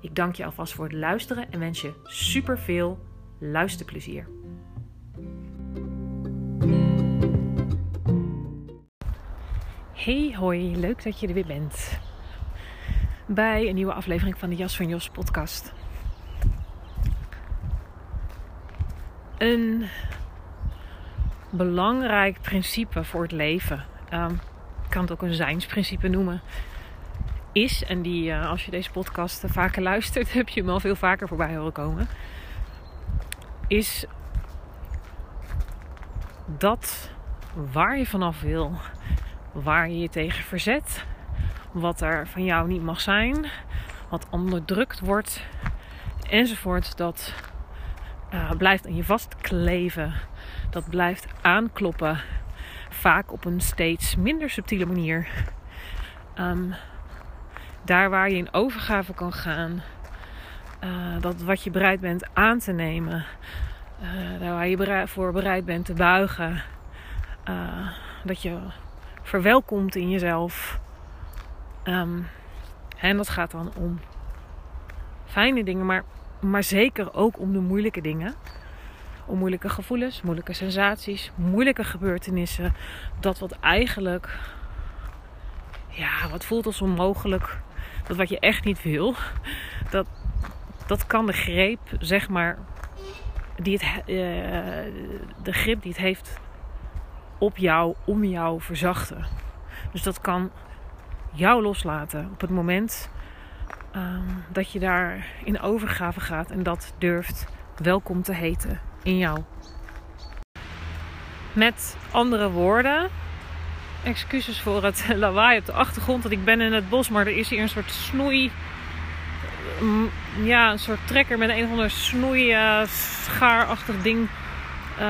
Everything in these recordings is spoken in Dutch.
Ik dank je alvast voor het luisteren en wens je super veel luisterplezier. Hey hoi, leuk dat je er weer bent. Bij een nieuwe aflevering van de Jas van Jos podcast. Een belangrijk principe voor het leven. Um, ik kan het ook een zijnsprincipe noemen is, en die uh, als je deze podcast vaker luistert, heb je hem al veel vaker voorbij horen komen, is dat waar je vanaf wil, waar je je tegen verzet, wat er van jou niet mag zijn, wat onderdrukt wordt, enzovoort, dat uh, blijft aan je vastkleven, dat blijft aankloppen, vaak op een steeds minder subtiele manier. Um, daar waar je in overgave kan gaan. Uh, dat wat je bereid bent aan te nemen. Uh, daar waar je voor bereid bent te buigen. Uh, dat je verwelkomt in jezelf. Um, en dat gaat dan om fijne dingen, maar, maar zeker ook om de moeilijke dingen. Om moeilijke gevoelens, moeilijke sensaties, moeilijke gebeurtenissen. Dat wat eigenlijk, ja, wat voelt als onmogelijk, dat wat je echt niet wil, dat, dat kan de greep, zeg maar, die het, uh, de grip die het heeft op jou, om jou verzachten. Dus dat kan jou loslaten op het moment um, dat je daar in overgave gaat en dat durft welkom te heten in jou. Met andere woorden, excuses voor het lawaai op de achtergrond. Want ik ben in het bos, maar er is hier een soort snoei. Mm, ja, een soort trekker met een of ander snoei uh, schaarachtig ding. Uh,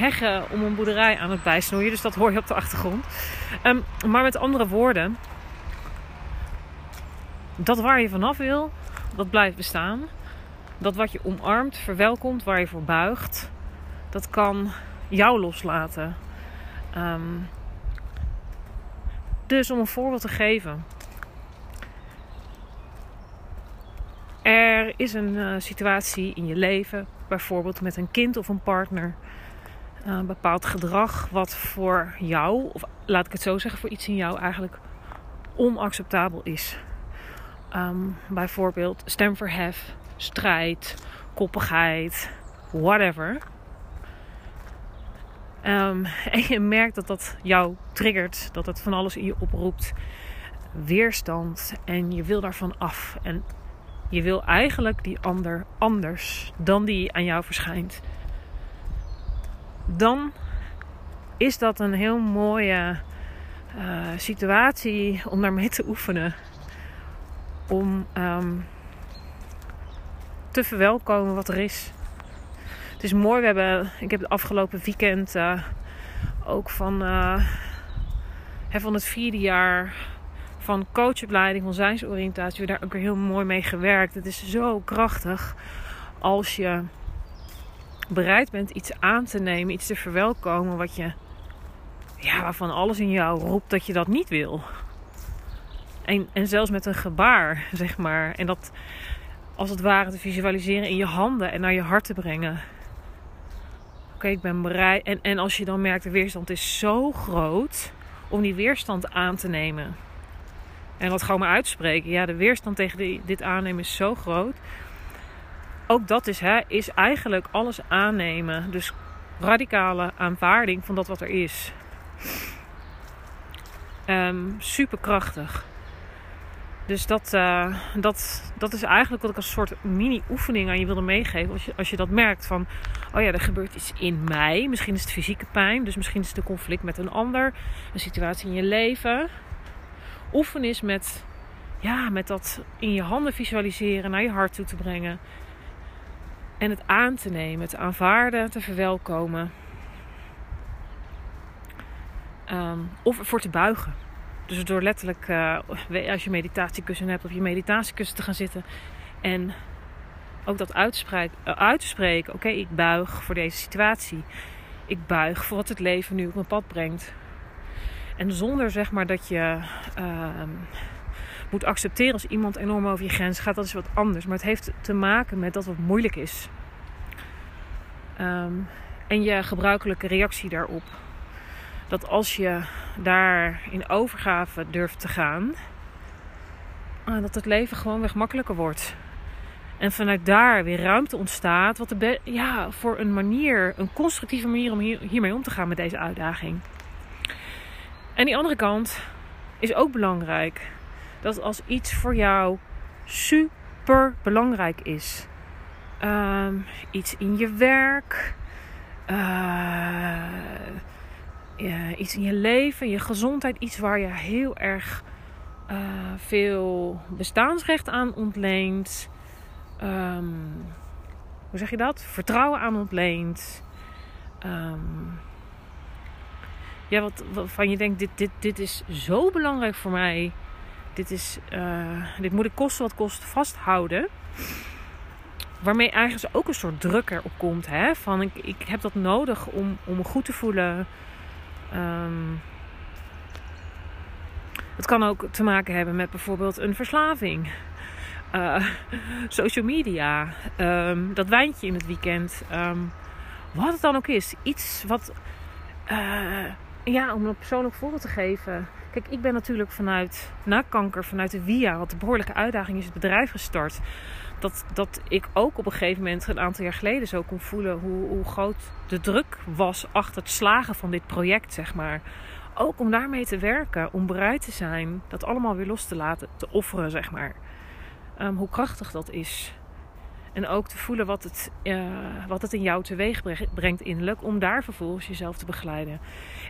heggen om een boerderij aan het bijsnoeien. Dus dat hoor je op de achtergrond. Um, maar met andere woorden. Dat waar je vanaf wil, dat blijft bestaan. Dat wat je omarmt, verwelkomt, waar je voor buigt. Dat kan jou loslaten. Um, dus om een voorbeeld te geven. Er is een uh, situatie in je leven, bijvoorbeeld met een kind of een partner. Een bepaald gedrag wat voor jou, of laat ik het zo zeggen, voor iets in jou eigenlijk onacceptabel is. Um, bijvoorbeeld stemverhef, strijd, koppigheid, whatever. Um, en je merkt dat dat jou triggert, dat het van alles in je oproept. Weerstand en je wil daarvan af. En je wil eigenlijk die ander anders dan die aan jou verschijnt. Dan is dat een heel mooie uh, situatie om daarmee te oefenen. Om um, te verwelkomen wat er is is mooi. We hebben, ik heb het afgelopen weekend uh, ook van, uh, van het vierde jaar van coachopleiding, van zijnsoriëntatie, we daar ook weer heel mooi mee gewerkt. Het is zo krachtig als je bereid bent iets aan te nemen, iets te verwelkomen wat je, ja, waarvan alles in jou roept dat je dat niet wil. En, en zelfs met een gebaar, zeg maar. En dat als het ware te visualiseren in je handen en naar je hart te brengen ik ben bereid. En, en als je dan merkt, de weerstand is zo groot om die weerstand aan te nemen. En dat gewoon maar uitspreken. Ja, de weerstand tegen die, dit aannemen is zo groot. ook dat is, hè, is eigenlijk alles aannemen. Dus radicale aanvaarding van dat wat er is. Um, super krachtig. Dus dat, uh, dat, dat is eigenlijk wat ik als soort mini-oefening aan je wilde meegeven. Als je, als je dat merkt van, oh ja, er gebeurt iets in mij. Misschien is het fysieke pijn, dus misschien is het een conflict met een ander. Een situatie in je leven. Oefen is met, ja, met dat in je handen visualiseren, naar je hart toe te brengen. En het aan te nemen, te aanvaarden, te verwelkomen. Um, of ervoor te buigen. Dus door letterlijk, uh, als je meditatiekussen hebt, op je meditatiekussen te gaan zitten. En ook dat uh, uit te spreken. Oké, ik buig voor deze situatie. Ik buig voor wat het leven nu op mijn pad brengt. En zonder zeg maar dat je uh, moet accepteren als iemand enorm over je grens gaat, dat is wat anders. Maar het heeft te maken met dat wat moeilijk is. Um, en je gebruikelijke reactie daarop dat als je daar in overgave durft te gaan, ah, dat het leven gewoon weer makkelijker wordt. En vanuit daar weer ruimte ontstaat. Wat de ja, voor een manier, een constructieve manier om hier, hiermee om te gaan met deze uitdaging. En die andere kant is ook belangrijk. Dat als iets voor jou super belangrijk is. Ehm, iets in je werk. Uh, iets in je leven, je gezondheid, iets waar je heel erg uh, veel bestaansrecht aan ontleent. Um, hoe zeg je dat? Vertrouwen aan ontleent. Um, ja, wat, wat, van je denkt, dit, dit, dit is zo belangrijk voor mij. Dit, is, uh, dit moet ik kosten wat kost vasthouden. Waarmee eigenlijk ook een soort druk erop komt. Hè? Van ik, ik heb dat nodig om, om me goed te voelen. Um, het kan ook te maken hebben met bijvoorbeeld een verslaving. Uh, social media. Um, dat wijntje in het weekend. Um, wat het dan ook is. Iets wat. Uh, ja, om een persoonlijk voorbeeld te geven. Kijk, ik ben natuurlijk vanuit na kanker, vanuit de VIA, wat een behoorlijke uitdaging is, het bedrijf gestart dat, dat ik ook op een gegeven moment, een aantal jaar geleden, zo kon voelen hoe, hoe groot de druk was achter het slagen van dit project, zeg maar. Ook om daarmee te werken, om bereid te zijn dat allemaal weer los te laten, te offeren, zeg maar. Um, hoe krachtig dat is. En ook te voelen wat het, uh, wat het in jou teweeg brengt innerlijk. Om daar vervolgens jezelf te begeleiden.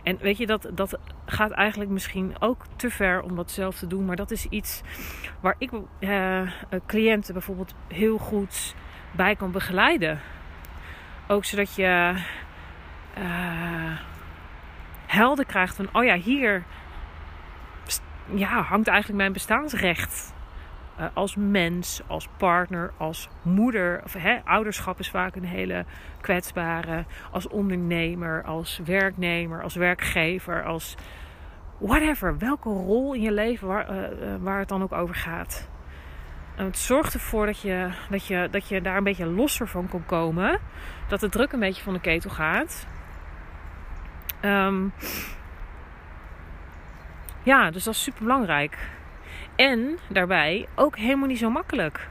En weet je, dat, dat gaat eigenlijk misschien ook te ver om dat zelf te doen. Maar dat is iets waar ik uh, cliënten bijvoorbeeld heel goed bij kan begeleiden. Ook zodat je uh, helder krijgt van, oh ja, hier ja, hangt eigenlijk mijn bestaansrecht uh, als mens, als partner, als moeder. Of, hè, ouderschap is vaak een hele kwetsbare. Als ondernemer, als werknemer, als werkgever, als whatever. Welke rol in je leven waar, uh, waar het dan ook over gaat. En het zorgt ervoor dat je, dat, je, dat je daar een beetje losser van kan komen. Dat de druk een beetje van de ketel gaat. Um, ja, dus dat is super belangrijk. En daarbij ook helemaal niet zo makkelijk.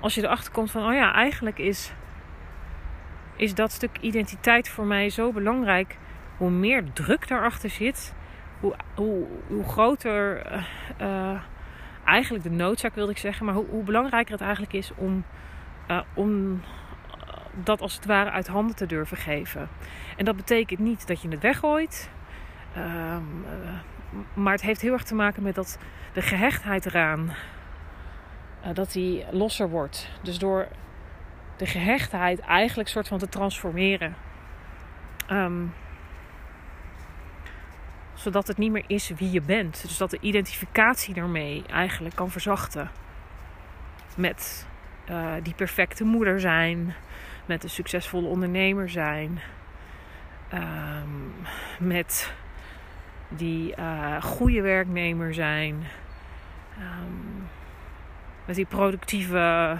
Als je erachter komt van, oh ja, eigenlijk is, is dat stuk identiteit voor mij zo belangrijk. Hoe meer druk daarachter zit, hoe, hoe, hoe groter uh, eigenlijk de noodzaak wilde ik zeggen, maar hoe, hoe belangrijker het eigenlijk is om, uh, om dat als het ware uit handen te durven geven. En dat betekent niet dat je het weggooit. Uh, maar het heeft heel erg te maken met dat de gehechtheid eraan, uh, dat die losser wordt. Dus door de gehechtheid eigenlijk soort van te transformeren. Um, zodat het niet meer is wie je bent. Dus dat de identificatie daarmee eigenlijk kan verzachten. Met uh, die perfecte moeder zijn. Met een succesvolle ondernemer zijn. Um, met die uh, goede werknemer zijn. Um, met die productieve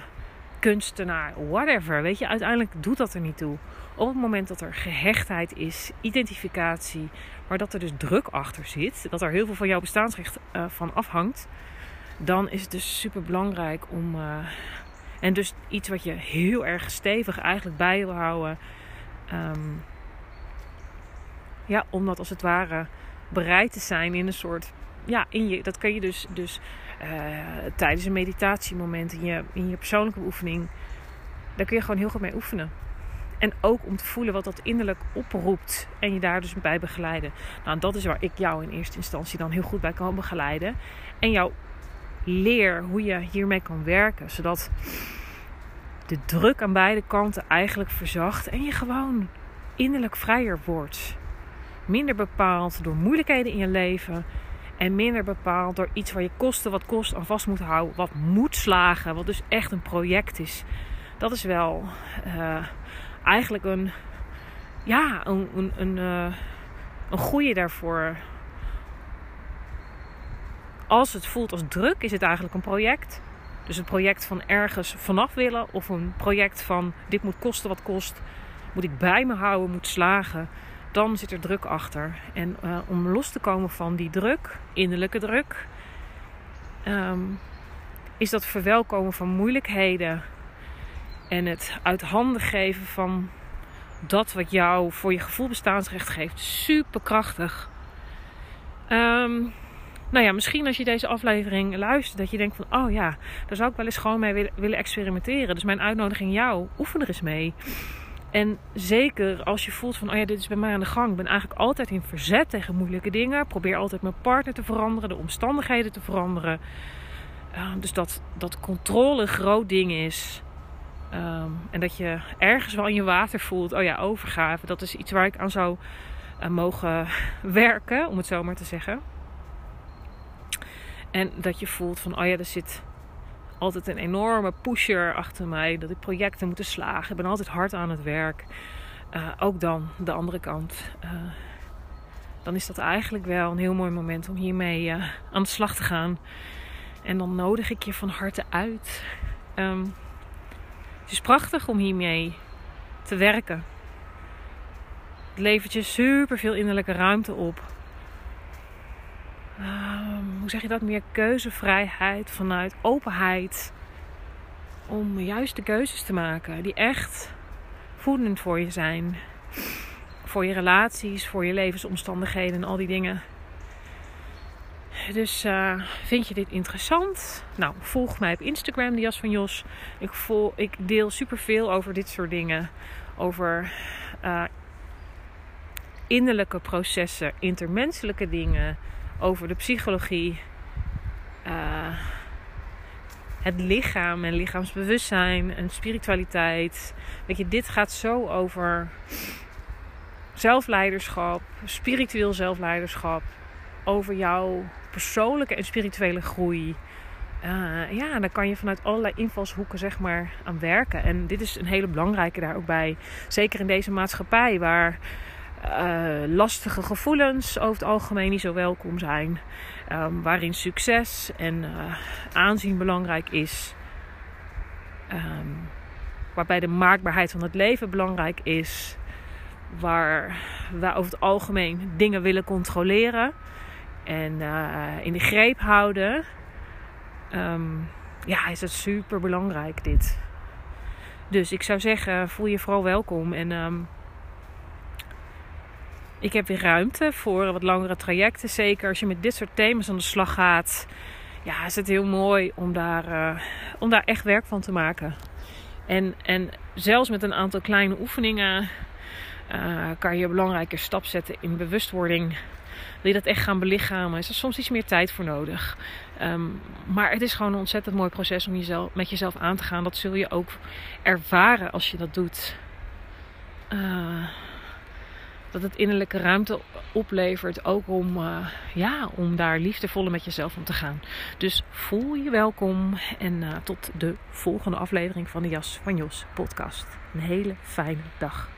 kunstenaar, whatever. Weet je, uiteindelijk doet dat er niet toe. Op het moment dat er gehechtheid is, identificatie, maar dat er dus druk achter zit, dat er heel veel van jouw bestaansrecht uh, van afhangt, dan is het dus super belangrijk om uh, En dus iets wat je heel erg stevig eigenlijk bij wil houden. Ehm, ja, om dat als het ware bereid te zijn in een soort. Ja, in je, dat kan je dus, dus uh, tijdens een meditatiemoment, in je, in je persoonlijke oefening. Daar kun je gewoon heel goed mee oefenen. En ook om te voelen wat dat innerlijk oproept. En je daar dus bij begeleiden. Nou, dat is waar ik jou in eerste instantie dan heel goed bij kan begeleiden. En jou leer hoe je hiermee kan werken. Zodat de druk aan beide kanten eigenlijk verzacht. En je gewoon innerlijk vrijer wordt. Minder bepaald door moeilijkheden in je leven. En minder bepaald door iets waar je kosten wat kost aan vast moet houden. Wat moet slagen. Wat dus echt een project is. Dat is wel uh, eigenlijk een, ja, een, een, een, uh, een goede daarvoor. Als het voelt als druk, is het eigenlijk een project. Dus een project van ergens vanaf willen. Of een project van dit moet kosten wat kost. Moet ik bij me houden, moet slagen. Dan zit er druk achter. En uh, om los te komen van die druk, innerlijke druk, um, is dat verwelkomen van moeilijkheden en het uit handen geven van dat wat jou voor je gevoel bestaansrecht geeft. Super krachtig. Um, nou ja, misschien als je deze aflevering luistert, dat je denkt van, oh ja, daar zou ik wel eens gewoon mee willen, willen experimenteren. Dus mijn uitnodiging jou, oefen er eens mee. En zeker als je voelt van, oh ja, dit is bij mij aan de gang. Ik ben eigenlijk altijd in verzet tegen moeilijke dingen. Probeer altijd mijn partner te veranderen, de omstandigheden te veranderen. Uh, dus dat, dat controle een groot ding is. Um, en dat je ergens wel in je water voelt, oh ja, overgave. Dat is iets waar ik aan zou uh, mogen werken, om het zo maar te zeggen. En dat je voelt van, oh ja, er zit altijd een enorme pusher achter mij. Dat ik projecten moeten slagen. Ik ben altijd hard aan het werk. Uh, ook dan, de andere kant. Uh, dan is dat eigenlijk wel een heel mooi moment om hiermee uh, aan de slag te gaan. En dan nodig ik je van harte uit. Um, het is prachtig om hiermee te werken. Het levert je super veel innerlijke ruimte op. Um, hoe zeg je dat? Meer keuzevrijheid vanuit openheid. Om juist de keuzes te maken die echt voedend voor je zijn. Voor je relaties, voor je levensomstandigheden en al die dingen. Dus uh, vind je dit interessant? Nou, volg mij op Instagram, de Jas van Jos. Ik, vol, ik deel superveel over dit soort dingen. Over uh, innerlijke processen, intermenselijke dingen. Over de psychologie. Uh, het lichaam en lichaamsbewustzijn en spiritualiteit. Weet je, dit gaat zo over zelfleiderschap, spiritueel zelfleiderschap. Over jouw persoonlijke en spirituele groei. Uh, ja, dan kan je vanuit allerlei invalshoeken zeg maar aan werken. En dit is een hele belangrijke daar ook bij. Zeker in deze maatschappij waar lastige gevoelens over het algemeen niet zo welkom zijn. Um, waarin succes en uh, aanzien belangrijk is. Um, waarbij de maakbaarheid van het leven belangrijk is. Waar we over het algemeen dingen willen controleren en uh, in de greep houden. Um, ja, is het super belangrijk dit. Dus ik zou zeggen, voel je vooral welkom. En ik heb weer ruimte voor wat langere trajecten. Zeker als je met dit soort thema's aan de slag gaat. Ja, is het heel mooi om daar, uh, om daar echt werk van te maken. En, en zelfs met een aantal kleine oefeningen uh, kan je een belangrijke stap zetten in bewustwording wil je dat echt gaan belichamen, is er soms iets meer tijd voor nodig. Um, maar het is gewoon een ontzettend mooi proces om jezelf, met jezelf aan te gaan. Dat zul je ook ervaren als je dat doet. Uh, dat het innerlijke ruimte oplevert. Ook om, uh, ja, om daar liefdevoller met jezelf om te gaan. Dus voel je welkom. En uh, tot de volgende aflevering van de Jas van Jos podcast. Een hele fijne dag.